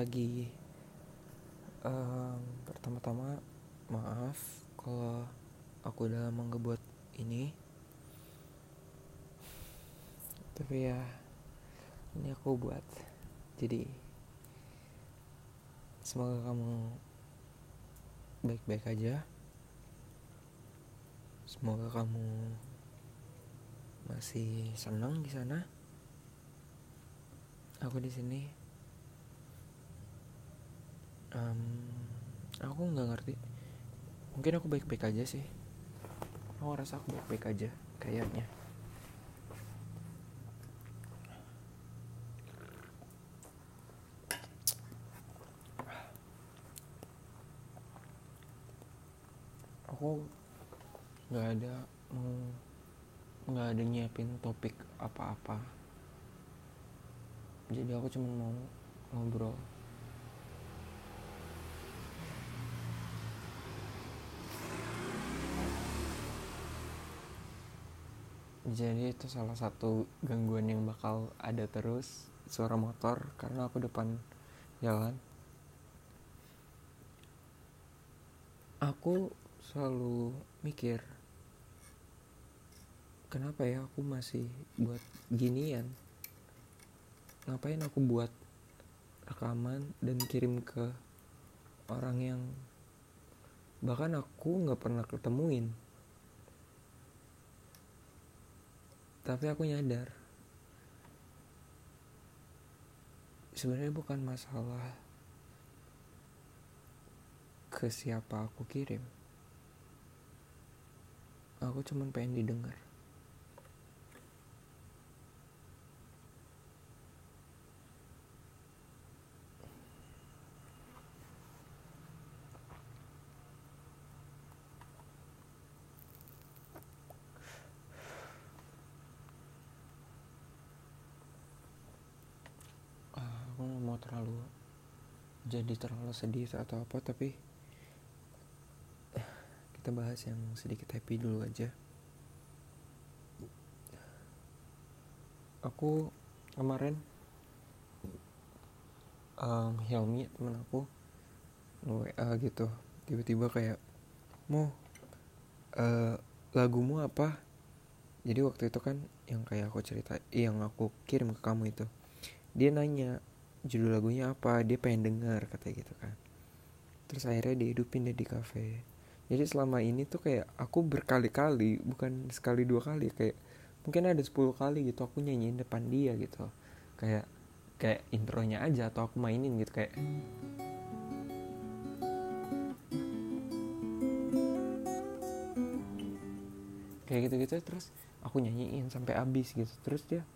lagi. Um, pertama-tama maaf kalau aku udah lama ngebuat ini. Tapi ya ini aku buat. Jadi semoga kamu baik-baik aja. Semoga kamu masih senang di sana. Aku di sini um, aku nggak ngerti. Mungkin aku baik-baik aja sih. Aku rasa aku baik-baik aja kayaknya. Aku nggak ada nggak ada nyiapin topik apa-apa. Jadi aku cuma mau ngobrol jadi itu salah satu gangguan yang bakal ada terus suara motor karena aku depan jalan. Aku selalu mikir kenapa ya aku masih buat ginian? Ngapain aku buat rekaman dan kirim ke orang yang bahkan aku nggak pernah ketemuin tapi aku nyadar. Sebenarnya bukan masalah ke siapa aku kirim. Aku cuma pengen didengar aku nggak mau terlalu jadi terlalu sedih atau apa tapi kita bahas yang sedikit happy dulu aja. Aku kemarin um, Helmi teman aku WA gitu tiba-tiba kayak mau uh, lagumu apa? Jadi waktu itu kan yang kayak aku cerita yang aku kirim ke kamu itu dia nanya judul lagunya apa dia pengen denger katanya gitu kan. Terus akhirnya dia hidupin dia di cafe jadi selama ini tuh kayak aku berkali-kali bukan sekali dua kali kayak mungkin ada 10 kali gitu aku nyanyiin depan dia gitu. Kayak kayak intronya aja atau aku mainin gitu kayak kayak gitu-gitu terus aku nyanyiin sampai habis gitu. Terus dia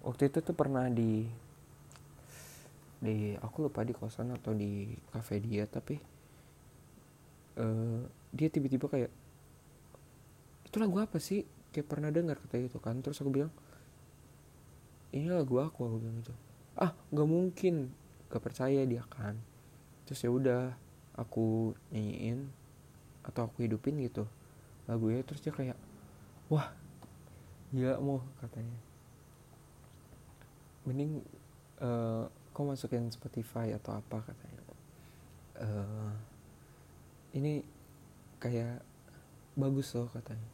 waktu itu tuh pernah di di aku lupa di kosan atau di cafe dia tapi uh, dia tiba-tiba kayak itu lagu apa sih? Kayak pernah dengar kata gitu kan. Terus aku bilang ini lagu aku aku bilang gitu. Ah nggak mungkin. Gak percaya dia kan. Terus ya udah aku nyanyiin atau aku hidupin gitu lagunya. Terus dia kayak wah gila mau katanya. Mending uh, kau masukin Spotify atau apa katanya? Uh, ini kayak bagus loh katanya.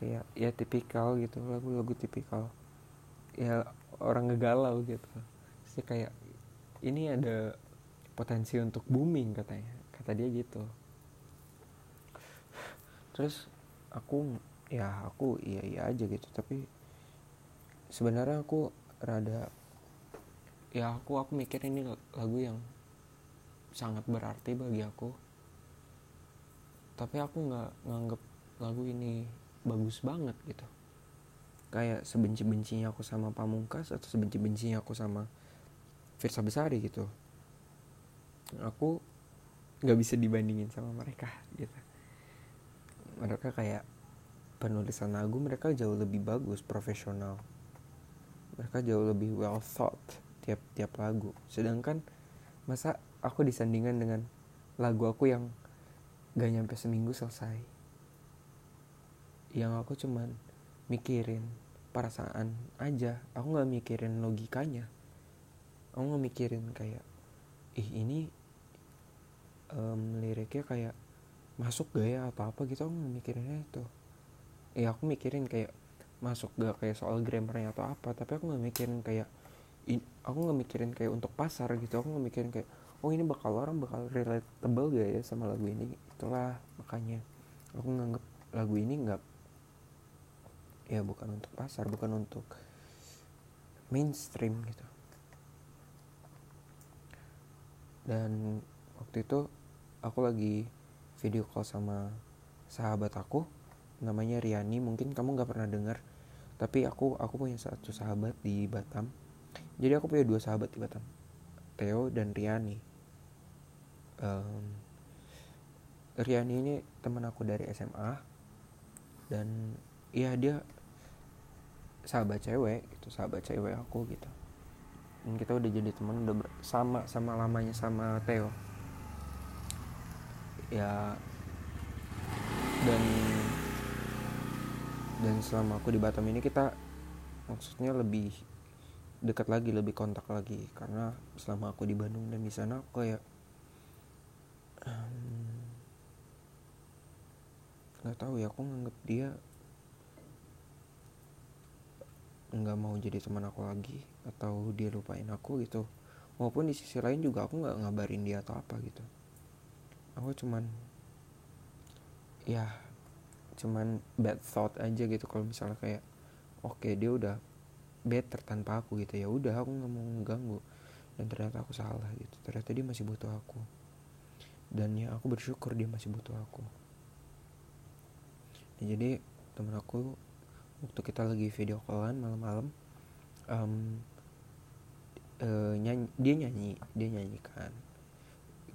Kayak ya tipikal gitu lagu-lagu tipikal. Ya orang ngegalau gitu. Sih kayak ini ada potensi untuk booming katanya. Kata dia gitu. Terus aku ya aku iya iya aja gitu. Tapi sebenarnya aku rada ya aku aku mikir ini lagu yang sangat berarti bagi aku. Tapi aku nggak nganggep lagu ini bagus banget gitu. Kayak sebenci-bencinya aku sama Pamungkas atau sebenci-bencinya aku sama Firsa Besari gitu. Aku nggak bisa dibandingin sama mereka gitu. Mereka kayak penulisan lagu mereka jauh lebih bagus profesional. Mereka jauh lebih well thought tiap tiap lagu. Sedangkan masa aku disandingkan dengan lagu aku yang gak nyampe seminggu selesai. Yang aku cuman mikirin perasaan aja. Aku nggak mikirin logikanya. Aku nggak mikirin kayak ih ini um, liriknya kayak masuk gak ya atau apa gitu. Aku mikirinnya itu. Ya aku mikirin kayak masuk gak kayak soal grammarnya atau apa. Tapi aku nggak mikirin kayak aku nggak mikirin kayak untuk pasar gitu aku nggak mikirin kayak oh ini bakal orang bakal relatable gak ya sama lagu ini? Itulah makanya aku nganggap lagu ini nggak ya bukan untuk pasar bukan untuk mainstream gitu. Dan waktu itu aku lagi video call sama sahabat aku namanya Riani mungkin kamu nggak pernah dengar tapi aku aku punya satu sahabat di Batam jadi aku punya dua sahabat di Batam Theo dan Riani. Um, Riani ini teman aku dari SMA dan iya dia sahabat cewek gitu sahabat cewek aku gitu. Dan kita udah jadi teman udah sama sama lamanya sama Theo. Ya dan dan selama aku di Batam ini kita maksudnya lebih dekat lagi lebih kontak lagi. Karena selama aku di Bandung dan di sana aku kayak nggak um, tahu ya aku nganggap dia nggak mau jadi teman aku lagi atau dia lupain aku gitu. Maupun di sisi lain juga aku nggak ngabarin dia atau apa gitu. Aku cuman ya cuman bad thought aja gitu. Kalau misalnya kayak oke okay, dia udah better tanpa aku gitu. Ya udah aku nggak mau mengganggu. Dan ternyata aku salah gitu. Ternyata dia masih butuh aku. Dan ya aku bersyukur dia masih butuh aku. Ya, jadi temen aku waktu kita lagi video callan malam-malam um, uh, nyanyi dia nyanyi dia nyanyikan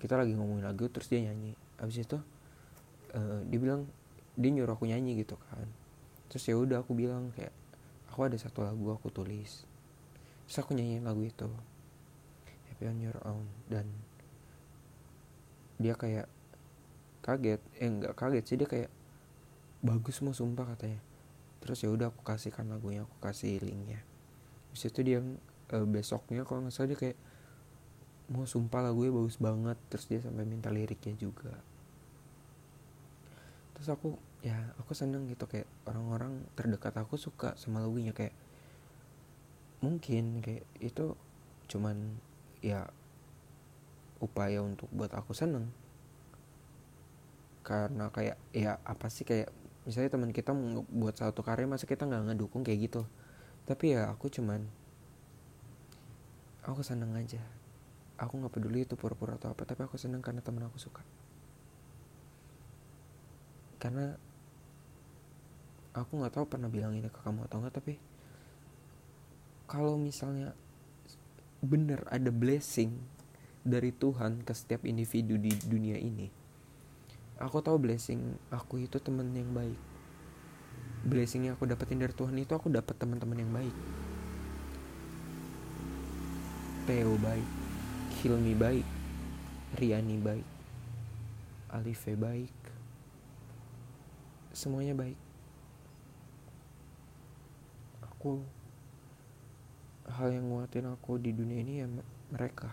kita lagi ngomongin lagu terus dia nyanyi. Abis itu uh, dia bilang dia nyuruh aku nyanyi gitu kan. Terus ya udah aku bilang kayak aku ada satu lagu aku tulis. Terus aku nyanyiin lagu itu. Happy on Your Own. Dan dia kayak kaget. Eh nggak kaget sih dia kayak bagus mau sumpah katanya. Terus ya udah aku kasihkan lagunya aku kasih linknya. Habis itu dia uh, besoknya kalau nggak salah dia kayak mau sumpah lagunya bagus banget. Terus dia sampai minta liriknya juga. Terus aku ya aku seneng gitu kayak orang-orang terdekat aku suka sama lagunya kayak mungkin kayak itu cuman ya upaya untuk buat aku seneng. Karena kayak ya apa sih kayak misalnya teman kita buat satu karya masa kita nggak ngedukung kayak gitu? Tapi ya aku cuman aku seneng aja. Aku nggak peduli itu pura-pura atau apa tapi aku seneng karena temen aku suka. Karena aku nggak tahu pernah bilang ini ke kamu atau enggak tapi kalau misalnya bener ada blessing dari Tuhan ke setiap individu di dunia ini aku tahu blessing aku itu temen yang baik. Blessing yang aku dapetin dari Tuhan itu aku dapat teman-teman yang baik. Theo baik Hilmi baik Riani baik Alife baik semuanya baik aku hal yang nguatin aku di dunia ini ya mereka.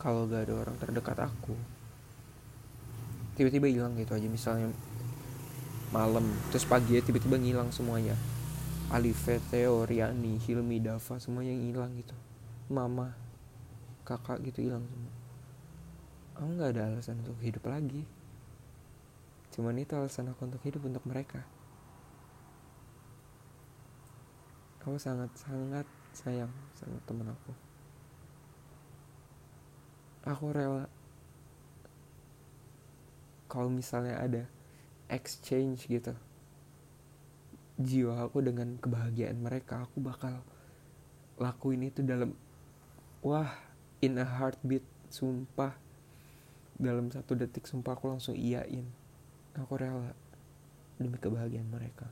Kalau gak ada orang terdekat aku tiba-tiba hilang gitu aja. Misalnya malam terus pagi ya tiba-tiba ngilang semuanya. Alife, Theo, Riani, Hilmi, Dava semuanya yang hilang gitu. Mama kakak gitu hilang semua. Aku nggak ada alasan untuk hidup lagi. Cuman itu alasan aku untuk hidup untuk mereka aku sangat sangat sayang sama temen aku. Aku rela kalau misalnya ada exchange gitu jiwa aku dengan kebahagiaan mereka aku bakal lakuin itu dalam wah in a heartbeat sumpah. Dalam satu detik sumpah aku langsung iyain. Aku rela demi kebahagiaan mereka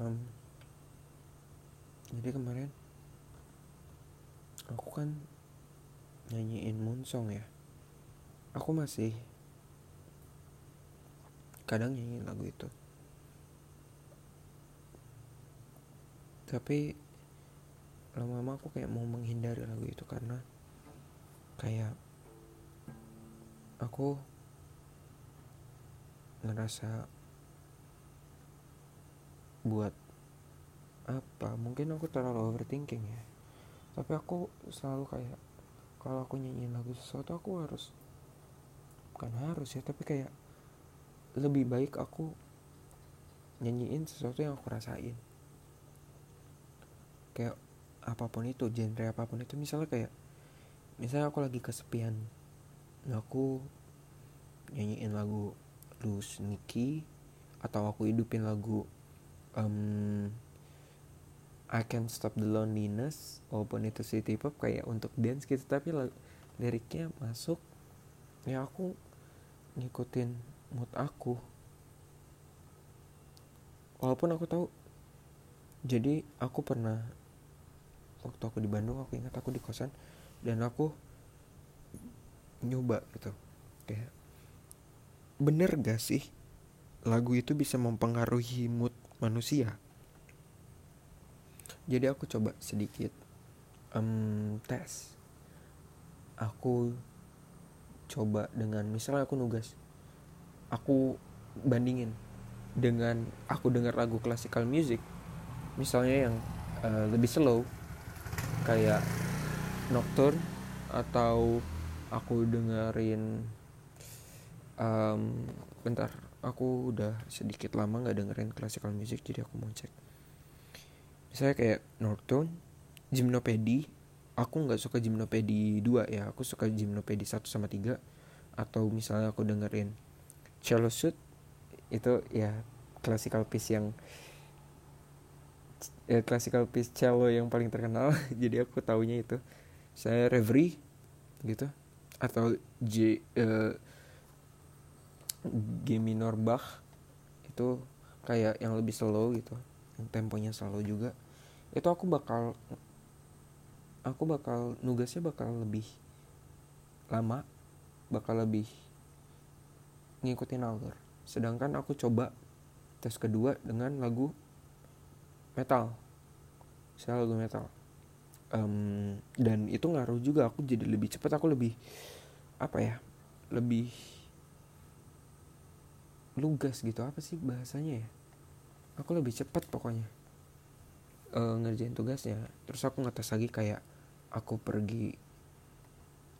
um, jadi kemarin aku kan nyanyiin Moonsong ya. Aku masih kadang nyanyiin lagu itu. Tapi lama-lama aku kayak mau menghindari lagu itu karena kayak aku ngerasa buat apa? Mungkin aku terlalu overthinking ya tapi aku selalu kayak kalau aku nyanyiin lagu sesuatu aku harus bukan harus ya tapi kayak lebih baik aku nyanyiin sesuatu yang aku rasain. Kayak apa pun itu genre apa pun itu misalnya kayak misalnya aku lagi kesepian aku nyanyiin lagu Loose Nicky atau aku hidupin lagu um, I Can't Stop the Loneliness walaupun itu city pop kayak untuk dance gitu tapi liriknya masuk ya aku ngikutin mood aku. Walaupun aku tahu jadi aku pernah waktu aku di Bandung aku ingat aku di kosan dan aku nyoba gitu. Kayak bener gak sih lagu itu bisa mempengaruhi mood manusia jadi aku coba sedikit um, tes. Aku coba dengan misalnya aku nugas aku bandingin dengan aku dengar lagu classical music misalnya yang uh, lebih slow kayak nocturne atau aku dengerin um, bentar aku udah sedikit lama nggak dengerin classical music jadi aku mau cek misalnya kayak Nocturne Gymnopedi aku nggak suka Gymnopedi 2 ya. Aku suka Gymnopedi 1 sama 3 atau misalnya aku dengerin Cello Suit itu ya classical piece yang ya classical piece cello yang paling terkenal. Jadi aku taunya itu. Saya Reverie gitu. Atau J uh, G minor Bach itu kayak yang lebih slow gitu. Yang temponya slow juga itu aku bakal aku bakal nugasnya bakal lebih lama bakal lebih ngikutin alur. Sedangkan aku coba tes kedua dengan lagu metal saya lagu metal. Um, dan itu ngaruh juga aku jadi lebih cepat aku lebih apa ya lebih lugas gitu. Apa sih bahasanya ya? Aku lebih cepat pokoknya uh, ngerjain tugasnya terus aku ngetes lagi kayak aku pergi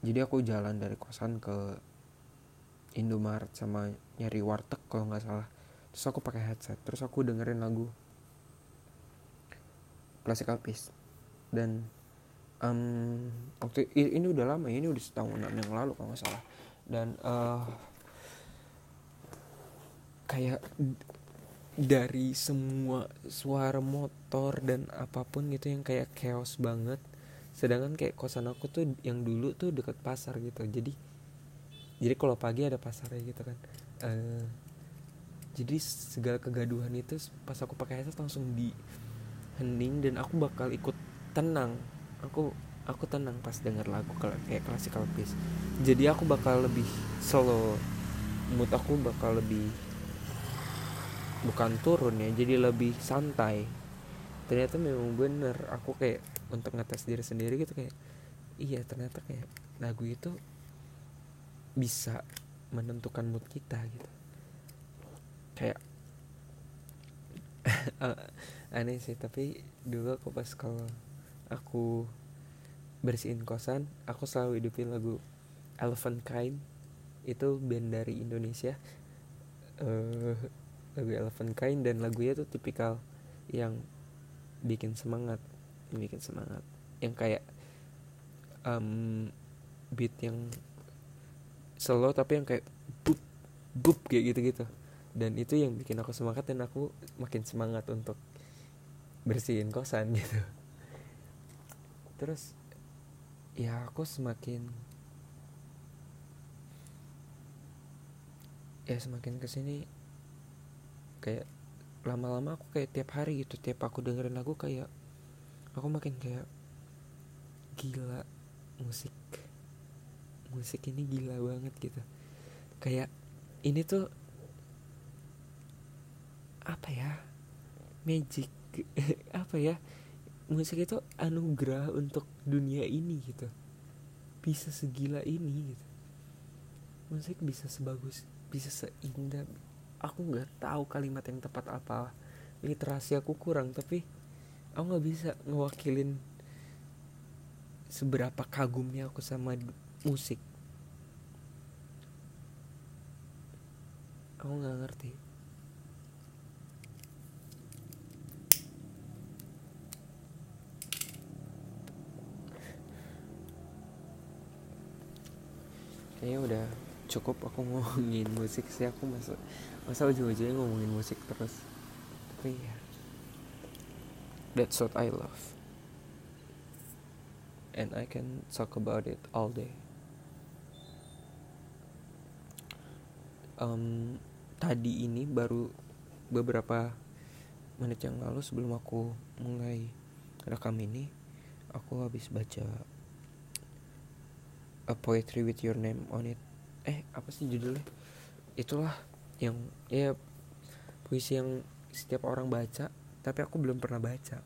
jadi aku jalan dari kosan ke Indomaret sama nyari warteg kalau nggak salah. Terus aku pakai headset terus aku dengerin lagu classical piece dan um, waktu ini udah lama ini udah setahunan yang lalu kalau nggak salah. Dan uh, kayak dari semua suara motor dan apa pun gitu yang kayak chaos banget. Sedangkan kayak kosan aku tuh yang dulu tuh deket pasar gitu. Jadi jadi kalau pagi ada pasarnya gitu kan. Uh, jadi segala kegaduhan itu pas aku pakai headset langsung di hening dan aku bakal ikut tenang. Aku aku tenang pas denger lagu kayak classical piece jadi aku bakal lebih slow. Mood aku bakal lebih bukan turun ya jadi lebih santai. Ternyata memang bener aku kayak untuk ngetes diri sendiri gitu kayak iya ternyata kayak lagu itu bisa menentukan mood kita gitu. Kayak aneh sih tapi dulu aku pas kalau aku bersihin kosan aku selalu hidupin lagu Elephant Kind itu band dari Indonesia. Uh, lagu Elephant Kind dan lagunya tuh tipikal yang bikin semangat yang bikin semangat. Yang kayak um, beat yang slow tapi yang kayak bup bup kayak gitu gitu dan itu yang bikin aku semangat dan aku makin semangat untuk bersihin kosan gitu. Terus ya aku semakin ya semakin ke sini kayak lama-lama aku kayak tiap hari gitu tiap aku dengerin lagu kayak aku makin kayak gila musik musik ini gila banget gitu. Kayak ini tuh apa ya magic apa ya musik itu anugerah untuk dunia ini gitu. Bisa segila ini gitu. Musik bisa sebagus bisa seindah aku nggak tahu kalimat yang tepat apa. Literasi aku kurang tapi aku nggak bisa ngewakilin seberapa kagumnya aku sama musik. Aku nggak ngerti. Kayaknya udah cukup aku ngomongin musik sih aku masa masa ujung-ujungnya ngomongin musik terus. Tapi ya that's what I love. And I can talk about it all day. Um, tadi ini baru beberapa menit yang lalu sebelum aku mulai rekam ini aku habis baca A Poetry with Your Name on It eh apa sih judulnya? Itulah yang ya puisi yang setiap orang baca tapi aku belum pernah baca.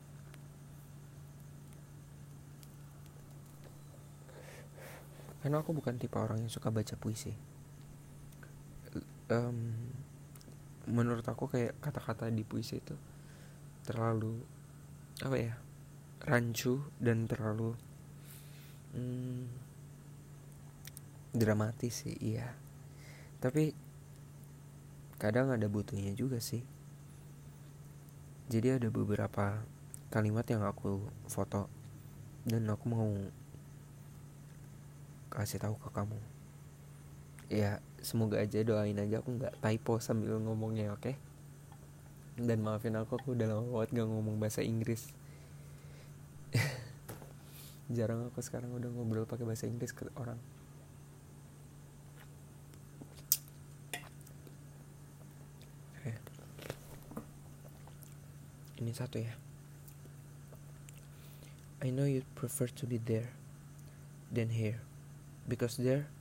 Karena aku bukan tipe orang yang suka baca puisi. Um, menurut aku kayak kata-kata di puisi itu terlalu apa ya rancu dan terlalu hmm, dramatis sih iya. Tapi kadang ada butuhnya juga sih. Jadi ada beberapa kalimat yang aku foto dan aku mau kasih tahu ke kamu. Ya semoga aja doain aja aku nggak typo sambil ngomongnya oke? Okay? dan maafin aku aku udah lama banget gak ngomong bahasa Inggris. Jarang aku sekarang udah ngobrol pakai bahasa Inggris ke orang ini satu ya. I know you'd prefer to be there than here because there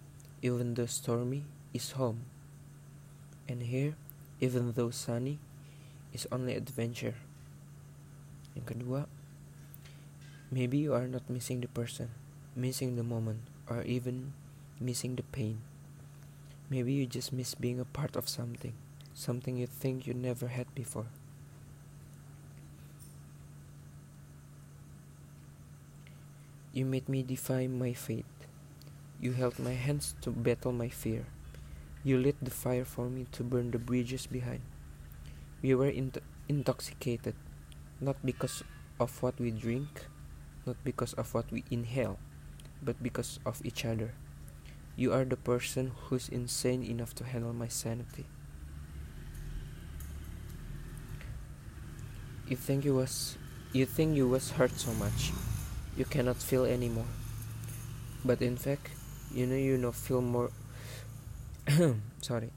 even though stormy is home. And here even though sunny is only adventure. Yang kedua maybe you are not missing the person missing the moment or even missing the pain. Maybe you just miss being a part of something something you think you never had before You made me defy my fate. You held my hands to battle my fear. You lit the fire for me to burn the bridges behind. We were in intoxicated, not because of what we drink, not because of what we inhale, but because of each other. You are the person who's insane enough to handle my sanity. You think you was you think you was hurt so much you cannot feel anymore. But in fact, you know you know feel more. Sorry.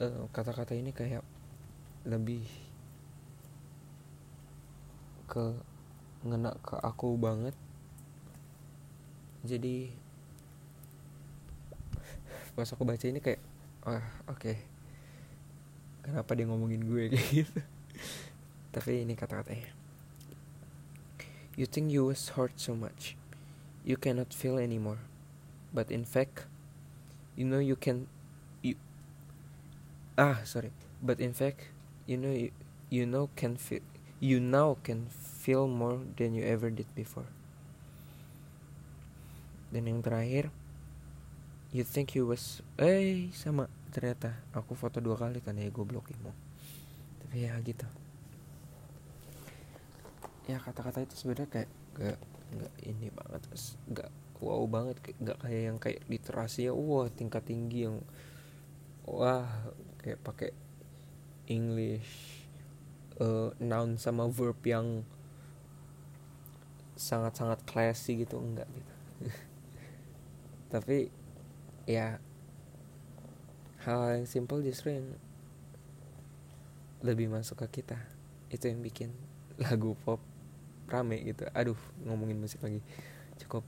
eh, kata-kata ini kayak lebih ke ngena ke aku banget. Jadi pas aku baca ini kayak, ah oke. Okay. Kenapa dia ngomongin gue kayak gitu? Tapi ini kata-katanya. You think you was hurt so much, you cannot feel anymore. But in fact, you know you can. You ah sorry. But in fact, you know you, you know can feel. You now can feel more than you ever did before. Dan yang terakhir, you think you was, eh sama ternyata aku foto dua kali kan ya gue. Tapi ya gitu ya kata-kata itu sebenarnya kayak gak nggak ini banget nggak wow banget nggak kayak yang kayak literasi ya wah tingkat tinggi yang wah kayak pakai English uh, noun sama verb yang sangat-sangat classy gitu enggak gitu. Tapi ya hal yang simple justru yang lebih masuk ke kita. Itu yang bikin lagu pop rame gitu. Aduh ngomongin musik lagi. Cukup.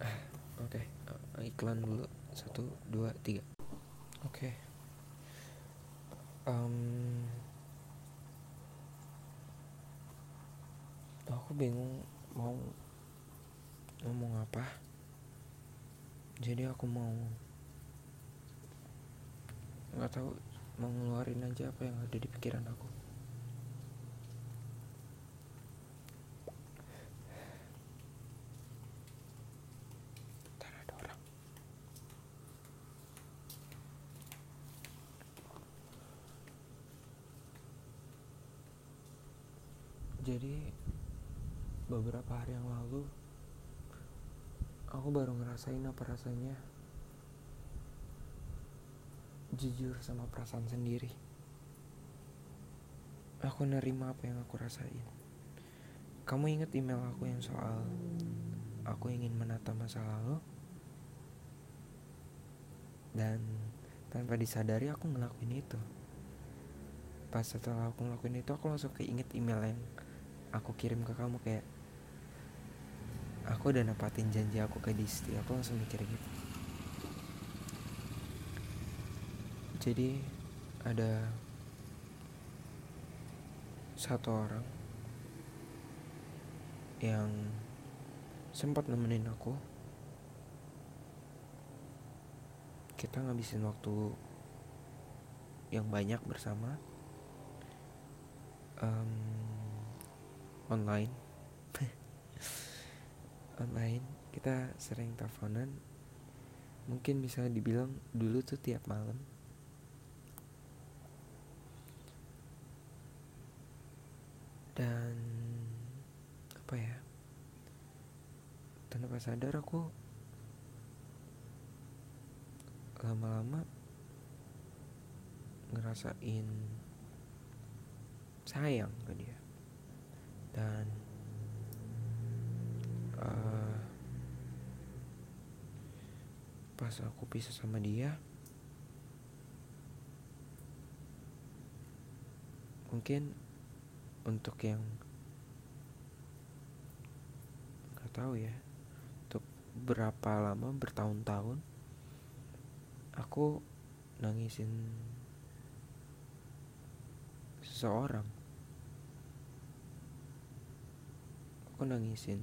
Oke okay. iklan dulu. Satu dua tiga. Oke. Okay. um, oh, aku bingung mau ngomong apa. Jadi aku mau nggak tahu mau ngeluarin aja apa yang ada di pikiran aku. Jadi beberapa hari yang lalu aku baru ngerasain apa rasanya jujur sama perasaan sendiri. Aku nerima apa yang aku rasain. Kamu inget email aku yang soal aku ingin menata masa lalu? Dan tanpa disadari aku ngelakuin itu. Pas setelah aku ngelakuin itu aku langsung keinget email yang aku kirim ke kamu kayak aku udah nepatin janji aku ke Disti aku langsung mikir gitu jadi ada satu orang yang sempat nemenin aku. Kita ngabisin waktu yang banyak bersama um, online. Online kita sering teleponan. Mungkin bisa dibilang dulu tuh tiap malam dan apa ya tanpa sadar aku lama-lama ngerasain sayang ke dia. Dan uh, pas aku pisah sama dia mungkin untuk yang nggak tahu ya. Untuk berapa lama bertahun-tahun aku nangisin seseorang. Aku nangisin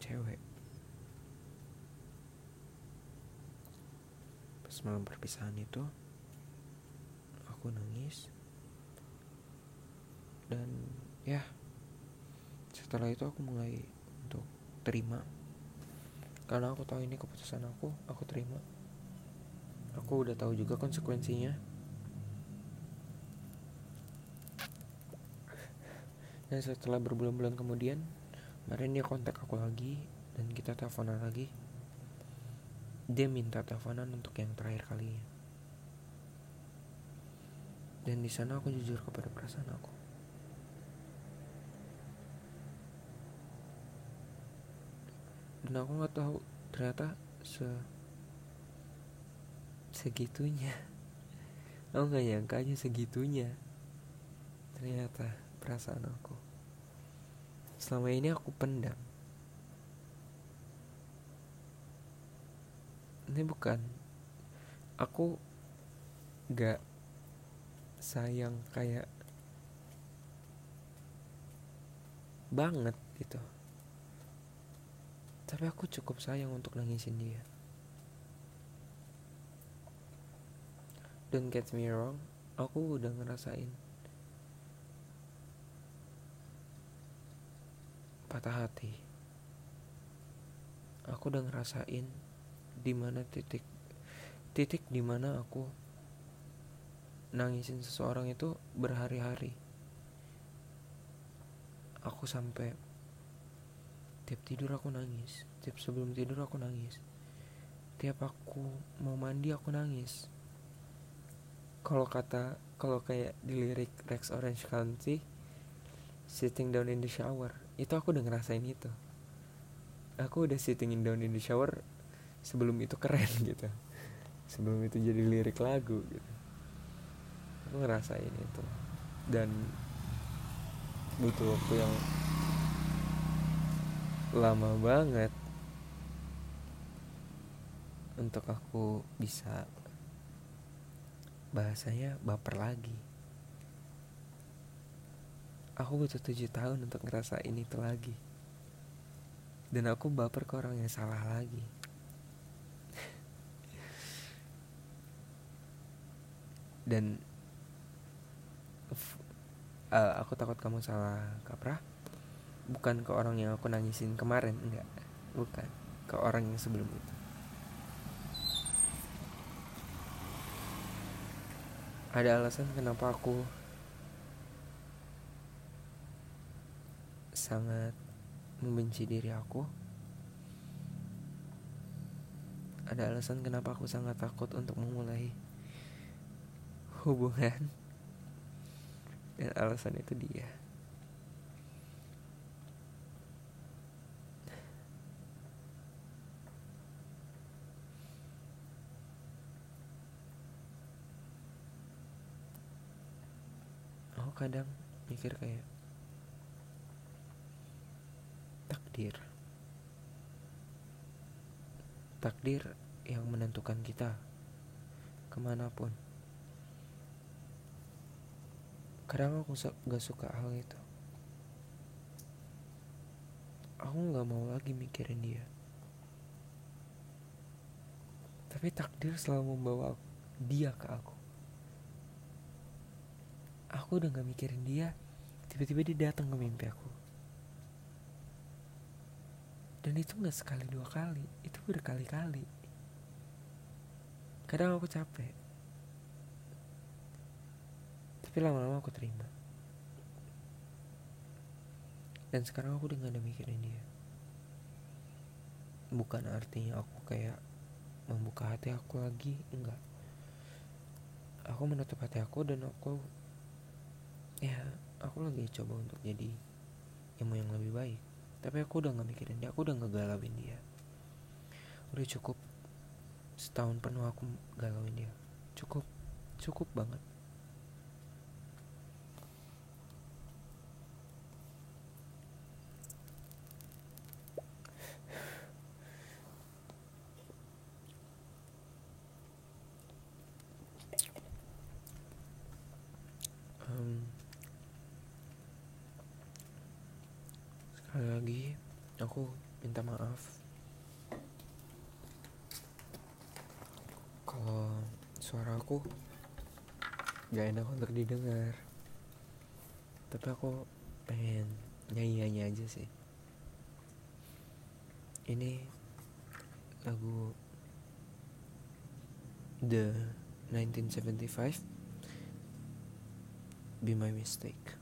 cewek. Pas malam perpisahan itu aku nangis dan ya setelah itu aku mulai untuk terima. Karena aku tahu ini keputusan aku aku terima. Aku udah tahu juga konsekuensinya. Dan setelah berbulan-bulan kemudian kemarin dia kontak aku lagi dan kita teleponan lagi. Dia minta teleponan untuk yang terakhir kalinya. Dan di sana aku jujur kepada perasaan aku dan aku nggak tahu ternyata se segitunya. Aku nggak nyangka aja segitunya. Ternyata perasaan aku. Selama ini aku pendam. Ini bukan. Aku gak sayang kayak banget gitu tapi aku cukup sayang untuk nangisin dia. Don't get me wrong aku udah ngerasain patah hati. Aku udah ngerasain di mana titik titik di mana aku nangisin seseorang itu berhari-hari. Aku sampai tiap tidur aku nangis. Tiap sebelum tidur aku nangis. Tiap aku mau mandi aku nangis. Kalau kata kalau kayak di lirik Rex Orange County sitting down in the shower itu aku udah ngerasain itu. Aku udah sitting down in the shower sebelum itu keren gitu. Sebelum itu jadi lirik lagu gitu. Aku ngerasain itu. Dan butuh waktu yang lama banget. Untuk aku bisa bahasanya baper lagi. Aku butuh tujuh tahun untuk ngerasain itu lagi. Dan aku baper ke orang yang salah lagi. Dan uh, aku takut kamu salah kaprah bukan ke orang yang aku nangisin kemarin enggak. Bukan. Ke orang yang sebelum itu. Ada alasan kenapa aku sangat membenci diri aku? Ada alasan kenapa aku sangat takut untuk memulai hubungan? Dan alasan itu dia kadang mikir kayak takdir. Takdir yang menentukan kita ke mana pun. Kadang aku gak suka hal itu. Aku gak mau lagi mikirin dia. Tapi takdir selalu membawa dia ke aku aku udah gak mikirin dia. Tiba-tiba dia datang ke mimpi aku. Dan itu gak sekali dua kali. Itu berkali-kali. Kadang aku capek. Tapi lama-lama aku terima. Dan sekarang aku udah gak ada mikirin dia. Bukan artinya aku kayak membuka hati aku lagi. Enggak. Aku menutup hati aku dan aku ya aku lagi coba untuk jadi ilmu yang lebih baik. Tapi aku udah gak mikirin dia aku udah gak galauin dia. Udah cukup setahun penuh aku galauin dia. Cukup cukup banget sekali lagi aku minta maaf kalau suara aku gak enak untuk didengar. Tapi aku pengen nyanyi-nyanyi aja sih. Ini lagu The 1975 Be My Mistake mistake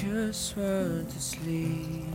just want to sleep.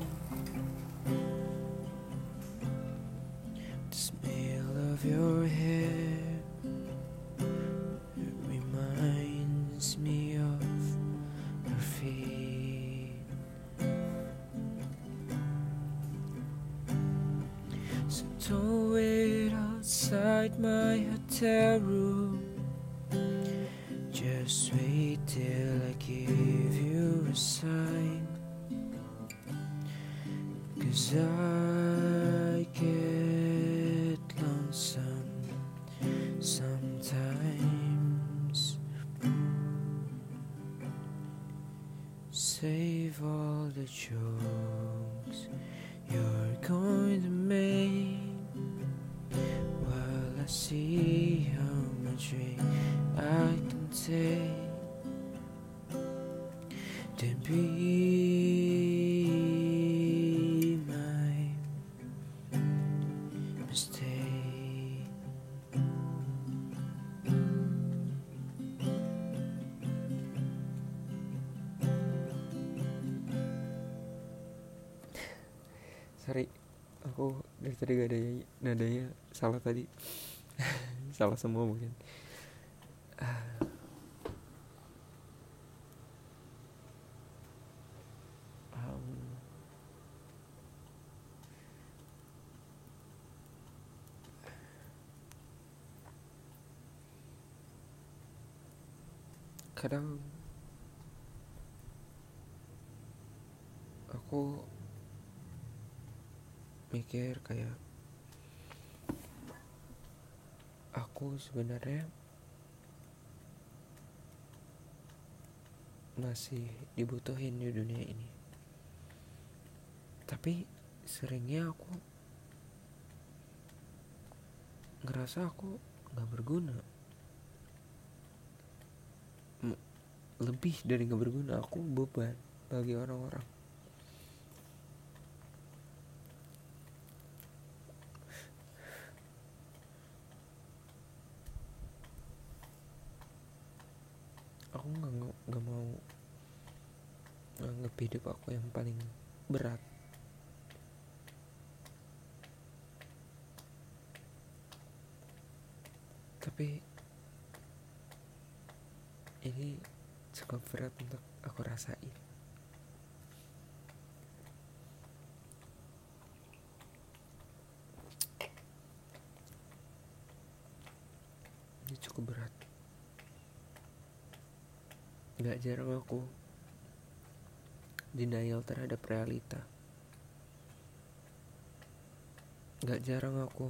Tadi gak ada nadanya salah tadi. salah semua mungkin. Kadang aku mikir kayak aku sebenarnya masih dibutuhin di dunia ini. Tapi seringnya aku ngerasa aku nggak berguna. Lebih dari nggak berguna aku beban bagi orang-orang aku nggak nggak- mau nganggep hidup aku yang paling berat. Tapi ini cukup berat untuk aku rasain. Ini cukup berat Gak jarang aku denial terhadap realita. Gak jarang aku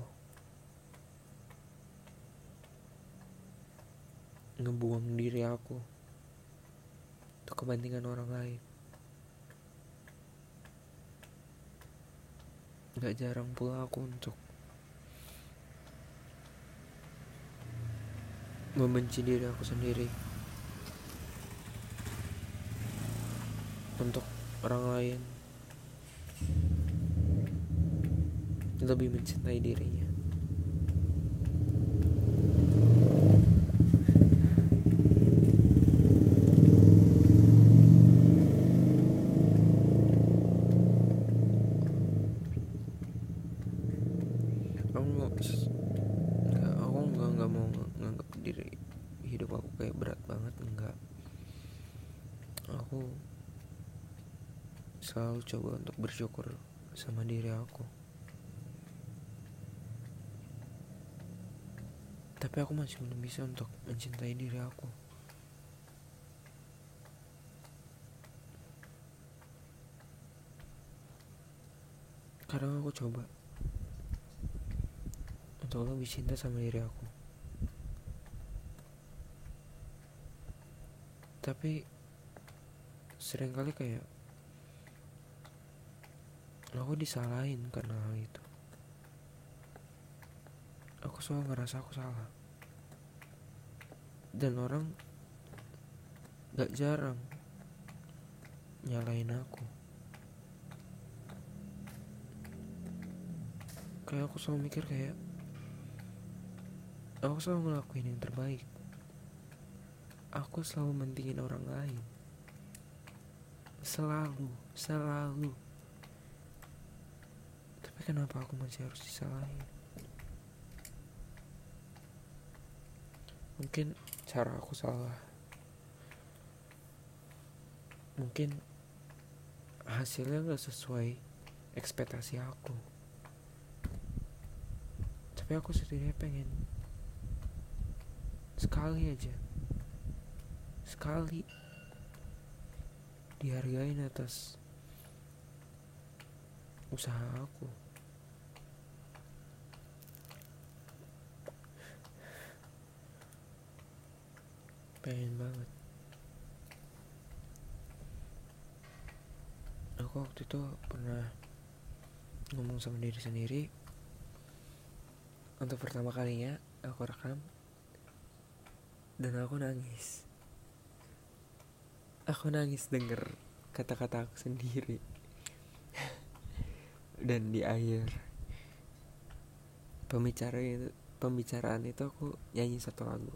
ngebuang diri aku untuk kepentingan orang lain. Gak jarang pula aku untuk membenci diri aku sendiri. Untuk orang lain lebih mencintai dirinya. Aku mau nggak, aku nggak nggak mau ng- nganggap diri hidup aku kayak berat banget enggak. Aku selalu coba untuk bersyukur sama diri aku. Tapi aku masih belum bisa untuk mencintai diri aku. Kadang aku coba untuk lebih cinta sama diri aku. Tapi sering kali kayak aku disalahin karena hal itu? Aku selalu ngerasa aku salah. Dan orang gak jarang nyalain aku. Kayak aku selalu mikir kayak aku selalu ngelakuin yang terbaik. Aku selalu mentingin orang lain. Selalu selalu tapi kenapa aku masih harus disalahin? Mungkin cara aku salah. Mungkin hasilnya gak sesuai ekspektasi aku. Tapi aku setidaknya pengen sekali aja. Sekali dihargain atas usaha aku. Pengen banget. Aku waktu itu pernah ngomong sama diri sendiri. Untuk pertama kalinya aku rekam. Dan aku nangis. Aku nangis denger kata-kata aku sendiri dan di akhir pembicaraan itu pembicaraan itu aku nyanyi satu lagu.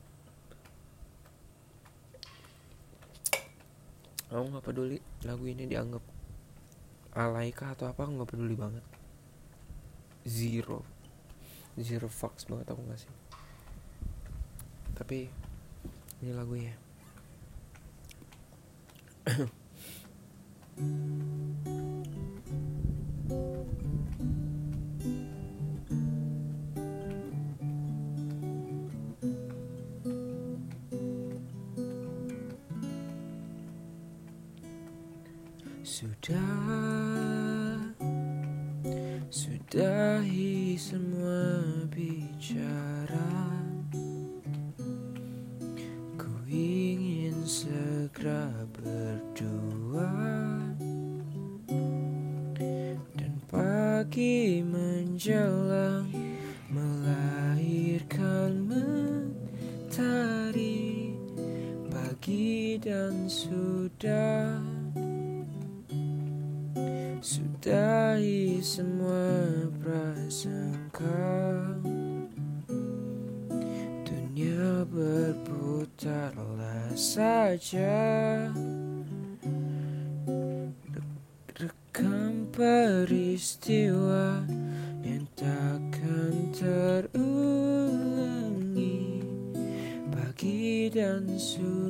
Aku nggak peduli lagu ini dianggap alaika atau apa aku nggak peduli banget. Zero. Zero fucks banget aku ngasih tapi ini lagunya Rekam peristiwa yang takkan terulangi. Pagi dan sudah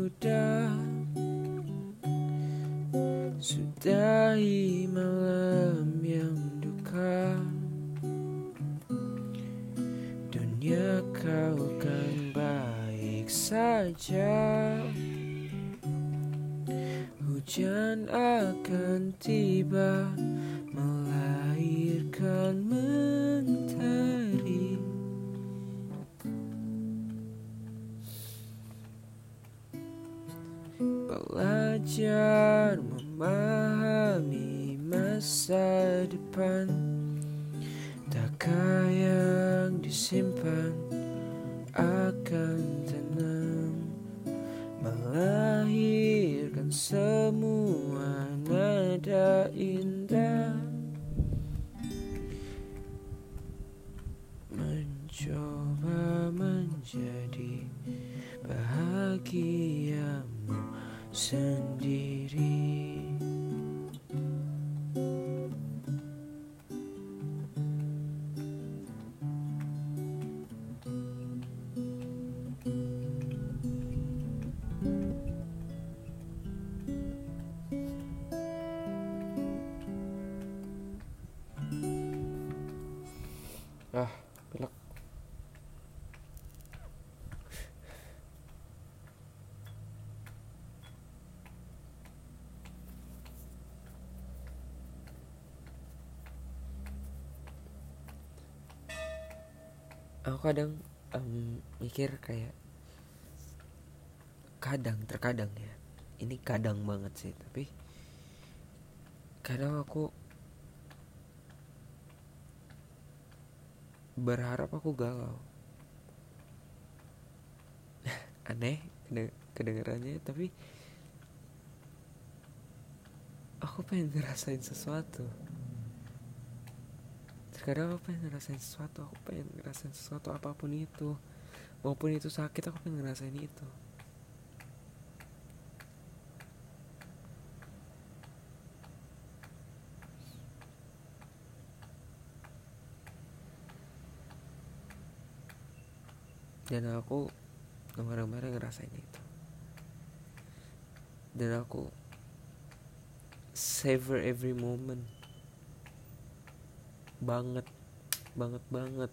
kadang em, mikir kayak kadang terkadang ya. Ini kadang banget sih tapi kadang aku berharap aku galau. Aneh kede- kedengarannya tapi aku pengen ngerasain sesuatu terkadang aku pengen ngerasain sesuatu aku pengen ngerasain sesuatu apa pun itu. Maupun itu sakit aku pengen ngerasain itu. Dan aku kemarin-kemarin ngerasain itu. Dan aku savor every moment banget. Banget banget.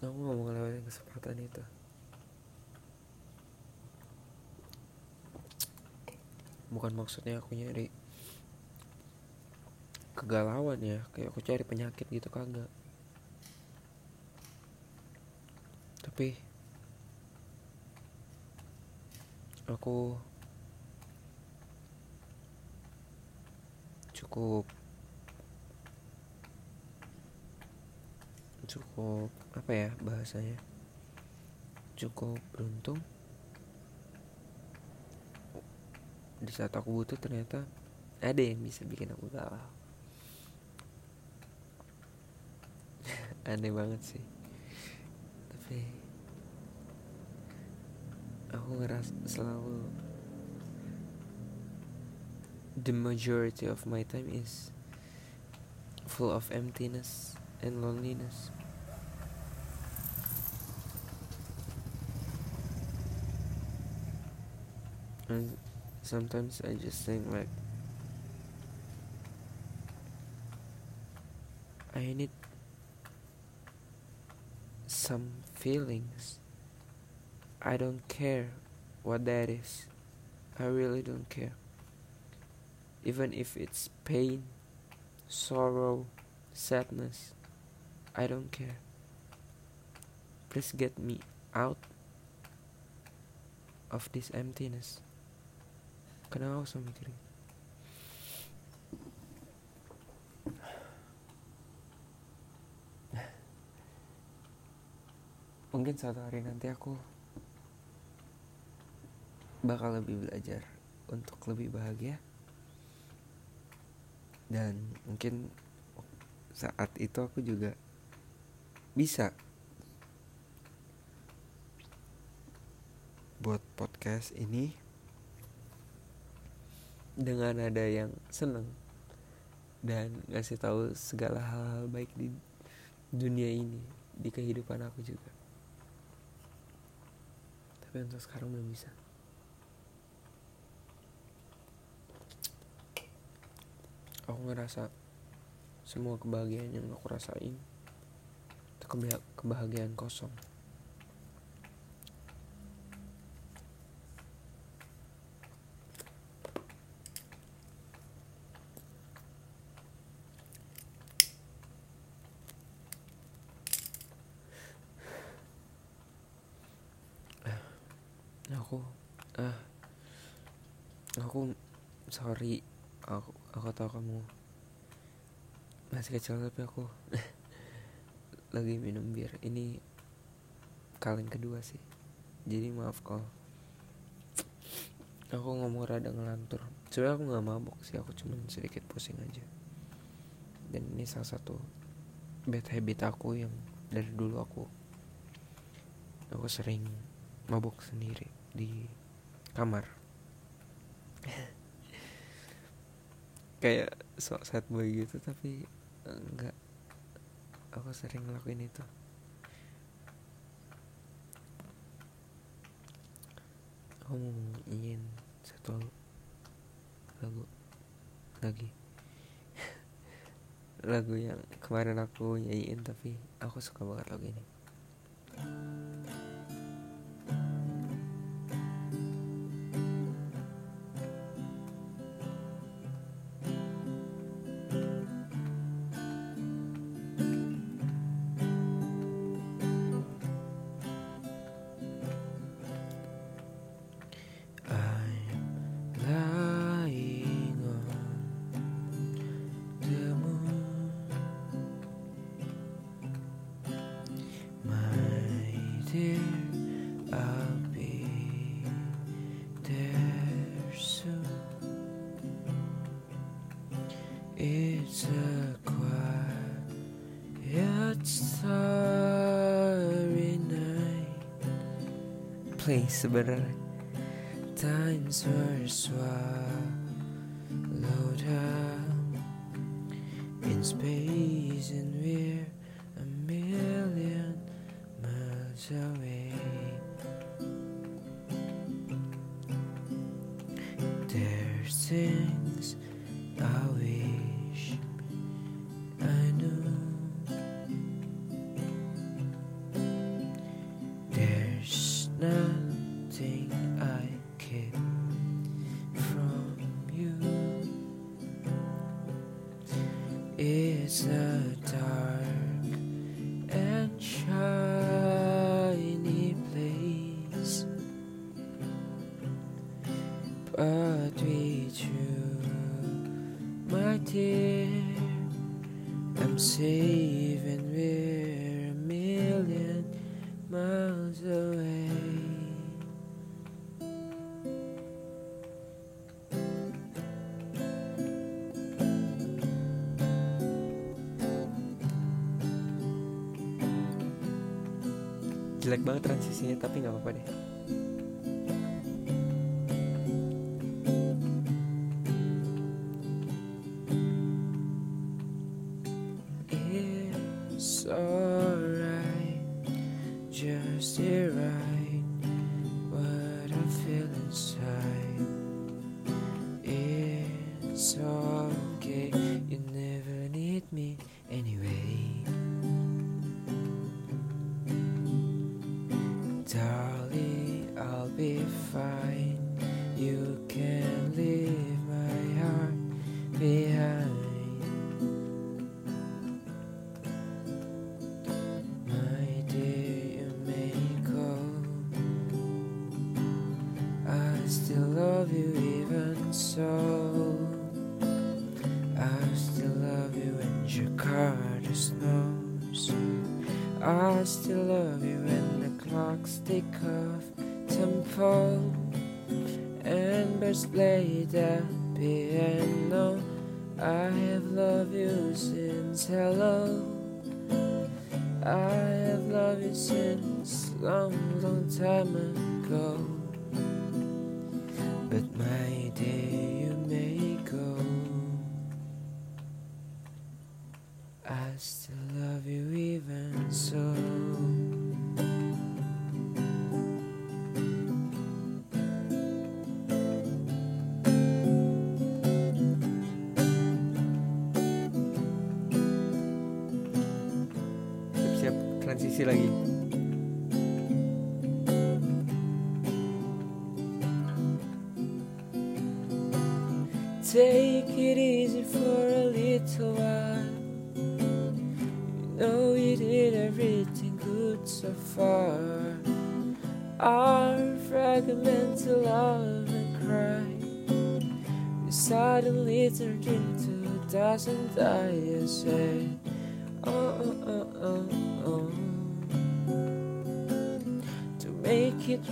Aku gak mau ngelewatin kesempatan itu. Bukan maksudnya aku nyari kegalauan ya kayak aku cari penyakit gitu kagak. Tapi aku cukup cukup apa ya bahasanya? Cukup beruntung. Di saat aku butuh ternyata ada yang bisa bikin aku galau. Aneh banget sih. Tapi aku ngeras selalu the majority of my time is full of emptiness and loneliness and sometimes I just think like I need some feelings. I don't care what that is. I really don't care. Even if it's pain, sorrow, sadness, I don't care. Please get me out of this emptiness. Kenapa aku sama mikirin? Mungkin suatu hari nanti aku bakal lebih belajar untuk lebih bahagia dan mungkin saat itu aku juga bisa buat podcast ini dengan ada yang seneng dan ngasih tahu segala hal-hal baik di dunia ini di kehidupan aku juga. Tapi untuk sekarang belum bisa. Aku ngerasa semua kebahagiaan yang aku rasain itu kebahagiaan kosong aku ah aku sorry aku aku tahu kamu masih kecil tapi aku lagi minum bir. Ini kalian kedua sih. Jadi maaf kalau aku ngomong rada ngelantur. Sebenarnya aku nggak mabok sih aku cuma sedikit pusing aja. Dan ini salah satu bad habit aku yang dari dulu aku aku sering mabuk sendiri di kamar kayak sok sad boy gitu tapi enggak aku sering ngelakuin itu. Aku mau ingin satu lagu lagi. Lagu yang kemarin aku nyanyiin tapi aku suka banget lagu ini sebenarnya. Times were swallowed up In space and we're a million miles away. There's things I jelek banget transisinya tapi nggak apa-apa deh tempo and birds play the piano. I have loved you since hello. I have loved you since long, long time ago.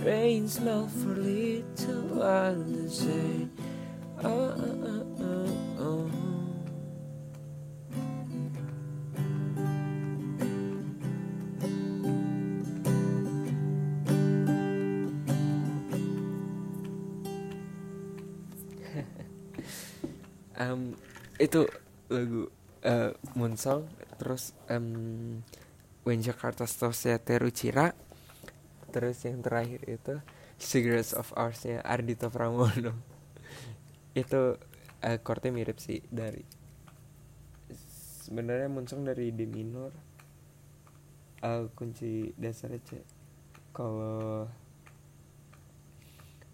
Rain, smell for little while and say, oh, oh, oh, oh, oh. um, itu lagu uh, Moonsong terus um, When Jakarta Stops ya Terucira terus yang terakhir itu Cigarettes of Ours nya Ardito Pramono. Itu uh, chordnya mirip sih dari sebenarnya Moonsong dari D minor. Uh, kunci dasarnya C. Kalau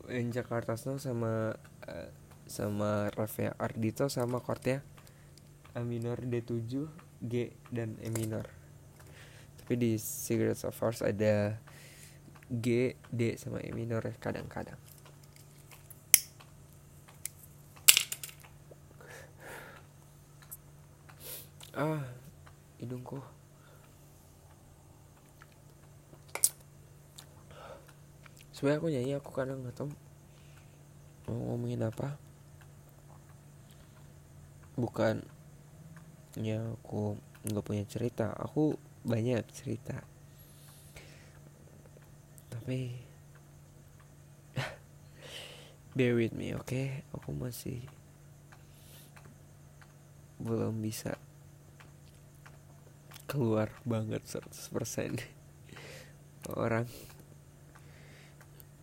When Jakarta Snow sama uh, sama Rafael Ardito sama chordnya A minor D7 G dan E minor. Tapi di Cigarettes of Ours ada G D sama E minor kadang-kadang. Ah hidungku sebenarnya aku nyanyi aku kadang nggak tahu mau ngomongin apa. Bukan ya aku nggak punya cerita. Aku banyak cerita tapi bear with me oke okay? aku masih belum bisa keluar banget 100% orang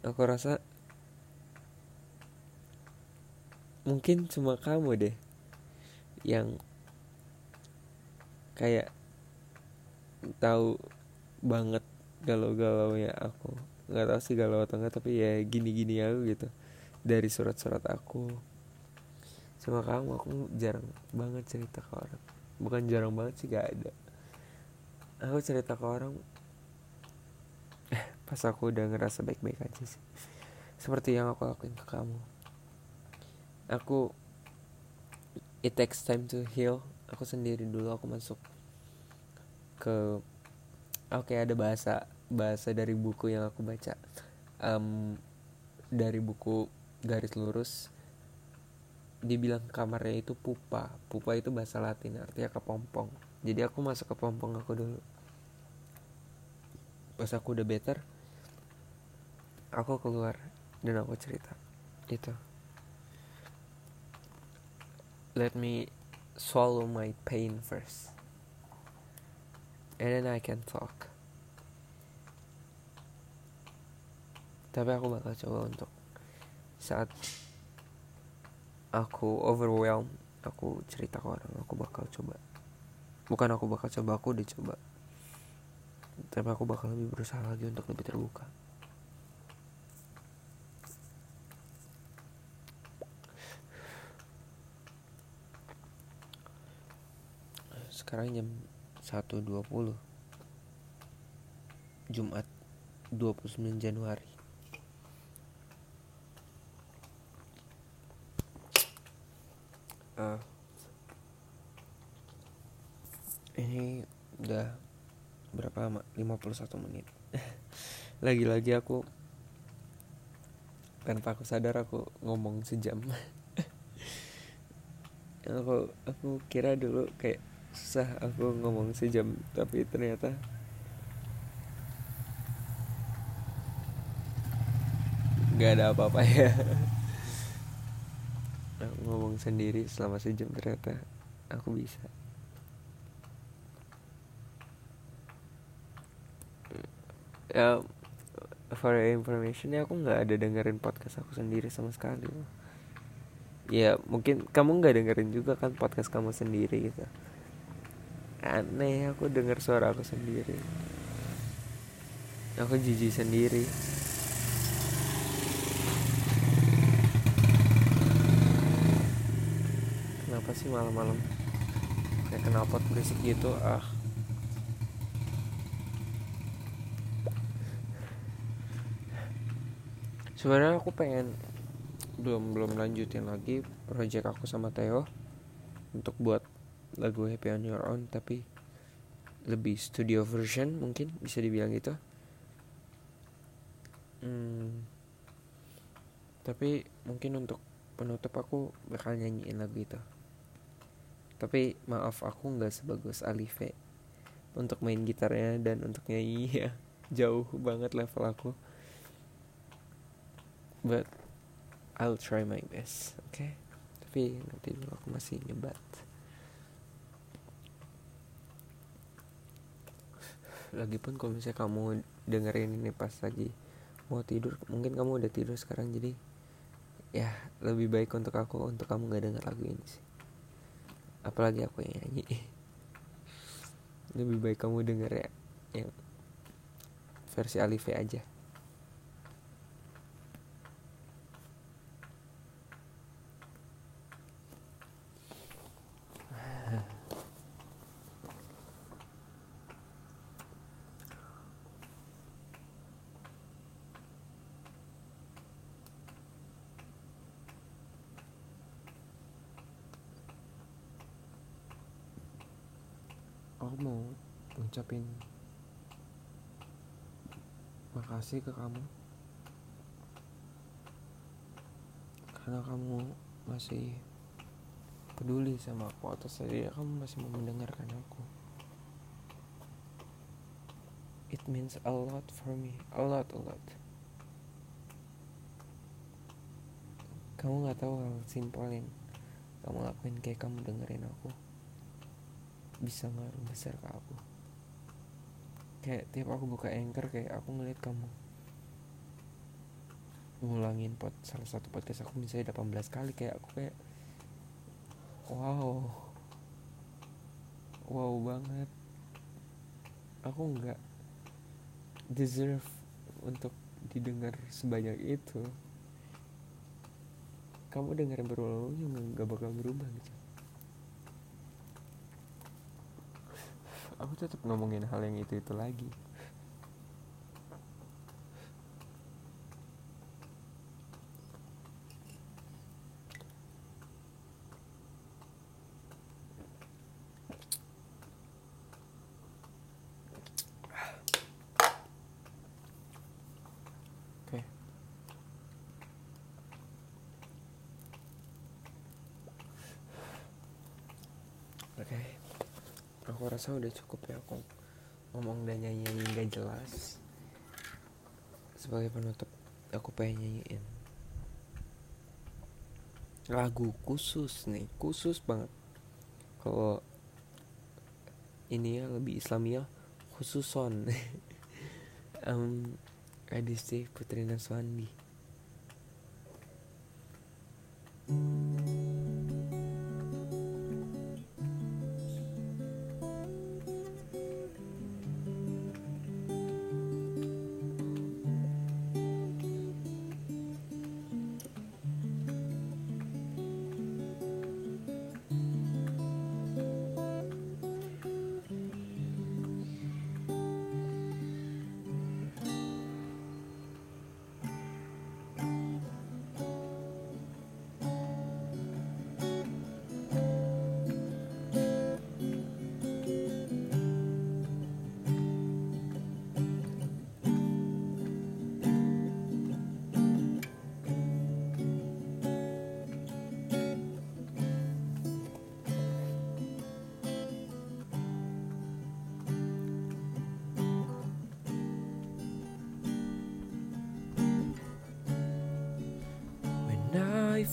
aku rasa mungkin cuma kamu deh yang kayak tahu banget galau-galau ya aku nggak tahu sih galau atau enggak tapi ya gini-gini aku gitu. Dari surat-surat aku. Sama kamu aku jarang banget cerita ke orang. Bukan jarang banget sih gak ada. Aku cerita ke orang eh pas aku udah ngerasa baik-baik aja sih. Seperti yang aku lakuin ke kamu. Aku it takes time to heal. Aku sendiri dulu aku masuk ke oke okay, ada bahasa bahasa dari buku yang aku baca. Um, dari buku garis lurus dibilang kamarnya itu pupa. Pupa itu bahasa latin artinya kepompong. Jadi aku masuk ke pompong aku dulu. Pas aku udah better aku keluar dan aku cerita. Itu let me swallow my pain first. And then I can talk tapi aku bakal coba untuk saat aku overwhelmed aku cerita ke orang aku bakal coba. Bukan aku bakal coba aku udah coba. Tapi aku bakal lebih berusaha lagi untuk lebih terbuka. Sekarang jam 1.20 Jumat 29 Januari uh, ini udah berapa lama? 51 menit. Lagi-lagi aku tanpa aku sadar aku ngomong sejam. Aku aku kira dulu kayak susah aku ngomong sejam tapi ternyata nggak ada apa-apa ya aku ngomong sendiri selama sejam ternyata aku bisa. Ya for your information ya aku nggak ada dengerin podcast aku sendiri sama sekali. Ya mungkin kamu nggak dengerin juga kan podcast kamu sendiri gitu. Aneh aku denger suara aku sendiri. Aku jijik sendiri kenapa sih malam-malam kayak knalpot berisik gitu? Ah. Sebenarnya aku pengen belum belum lanjutin lagi project aku sama Theo untuk buat lagu Happy on Your Own tapi lebih studio version mungkin bisa dibilang gitu. Hmm, tapi mungkin untuk penutup aku bakal nyanyiin lagu itu tapi maaf aku nggak sebagus Alive untuk main gitarnya dan untuk nyanyi. Ya jauh banget level aku. But I'll try my best oke okay? tapi nanti dulu aku masih nyebat. Lagipun kalau misalnya kamu dengerin ini pas lagi mau tidur mungkin kamu udah tidur sekarang jadi ya lebih baik untuk aku untuk kamu nggak denger lagu ini sih apalagi aku yang nyanyi. Lebih baik kamu denger ya yang versi Alive aja aku mau ngucapin makasih ke kamu. Karena kamu masih peduli sama aku atau saya kamu masih mau mendengarkan aku. It means a lot for me a lot a lot. Kamu nggak tahu hal simpel yang kamu lakuin kayak kamu dengerin aku. Bisa ngaruh besar ke aku kayak tiap aku buka anchor kayak aku ngeliat kamu ngulangin pot salah satu podcast aku misalnya 18 kali kayak aku kayak wow wow banget. Aku nggak deserve untuk didengar sebanyak itu. Kamu dengar berulang-ulang nggak bakal berubah gitu aku tetap ngomongin hal yang itu itu lagi oke oke aku rasa udah cukup ya aku ngomong dan nyanyi nyanyi gak jelas. Sebagai penutup aku pengen nyanyiin lagu khusus nih khusus banget. Kalau ini ya lebih Islamia khususon. Um, Adisti Putri Naswandi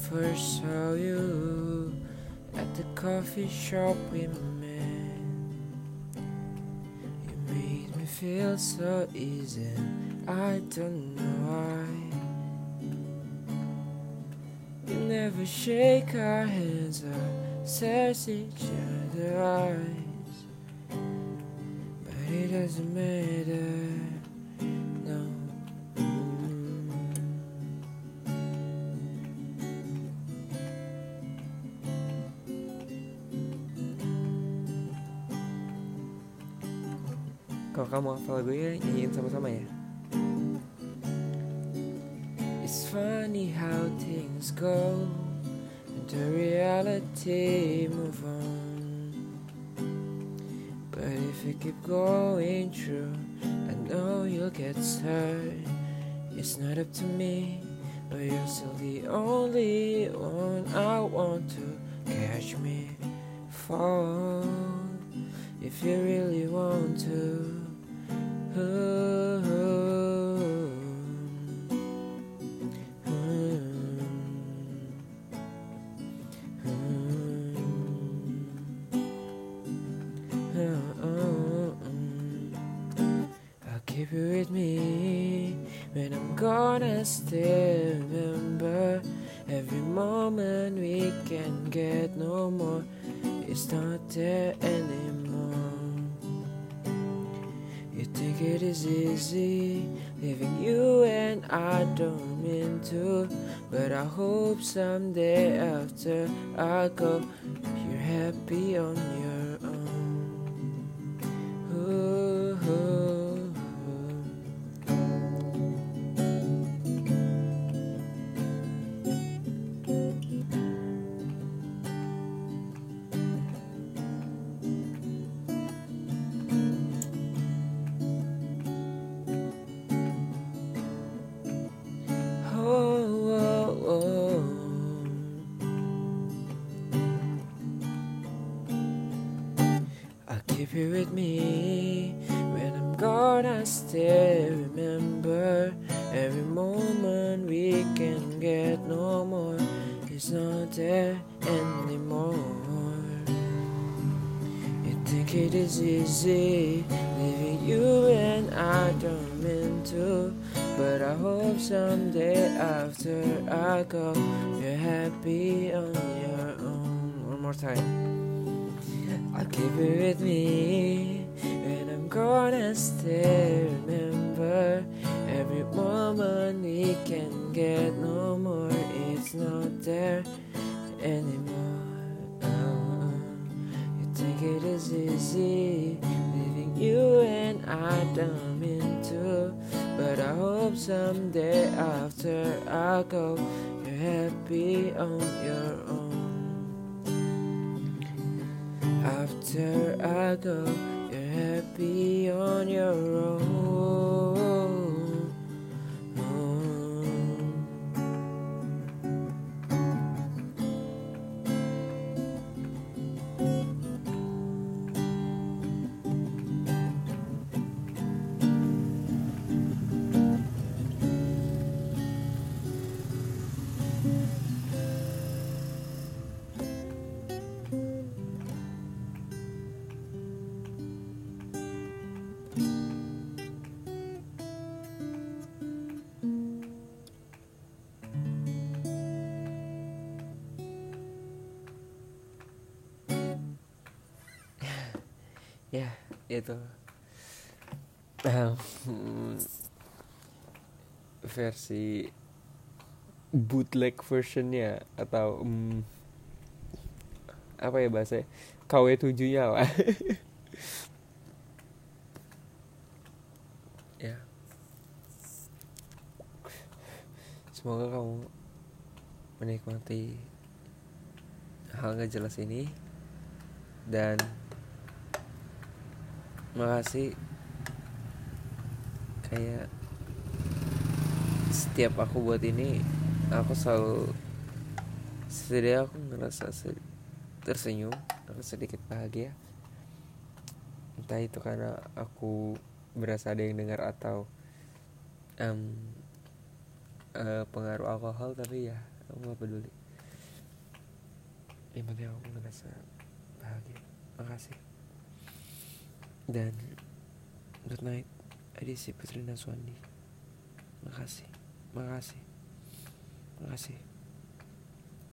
first saw you at the coffee shop we met, you made me feel so easy. I don't know why. We never shake our hands or search each other eyes, but it doesn't matter. Hafal nyanyiin sama-sama ya. It's funny how things go and the reality move on. But if you keep going through, I know you'll get hurt. It's not up to me, but you're still the only one I want to catch me fall. If you really want to. I'll keep you with me when I'm gonna still remember every moment we can get no more. It's not there anymore. It is easy leaving you and I don't mean to, but I hope someday after I go, you're happy on your on your own. After I go, you're happy on your own. Itu. Um, versi bootleg versionnya atau um, apa ya bahasa KW 7 nya lah. Ya. Semoga kamu menikmati hal gak jelas ini. Dan makasih. Kayak setiap aku buat ini aku selalu setidaknya aku ngerasa tersenyum ngerasa sedikit bahagia. Entah itu karena aku berasa ada yang dengar atau um, uh, pengaruh alkohol tapi ya aku gak peduli. Yang penting aku ngerasa bahagia. Makasih dan good night. Edisi Putri Naswandi makasih. Makasih. Makasih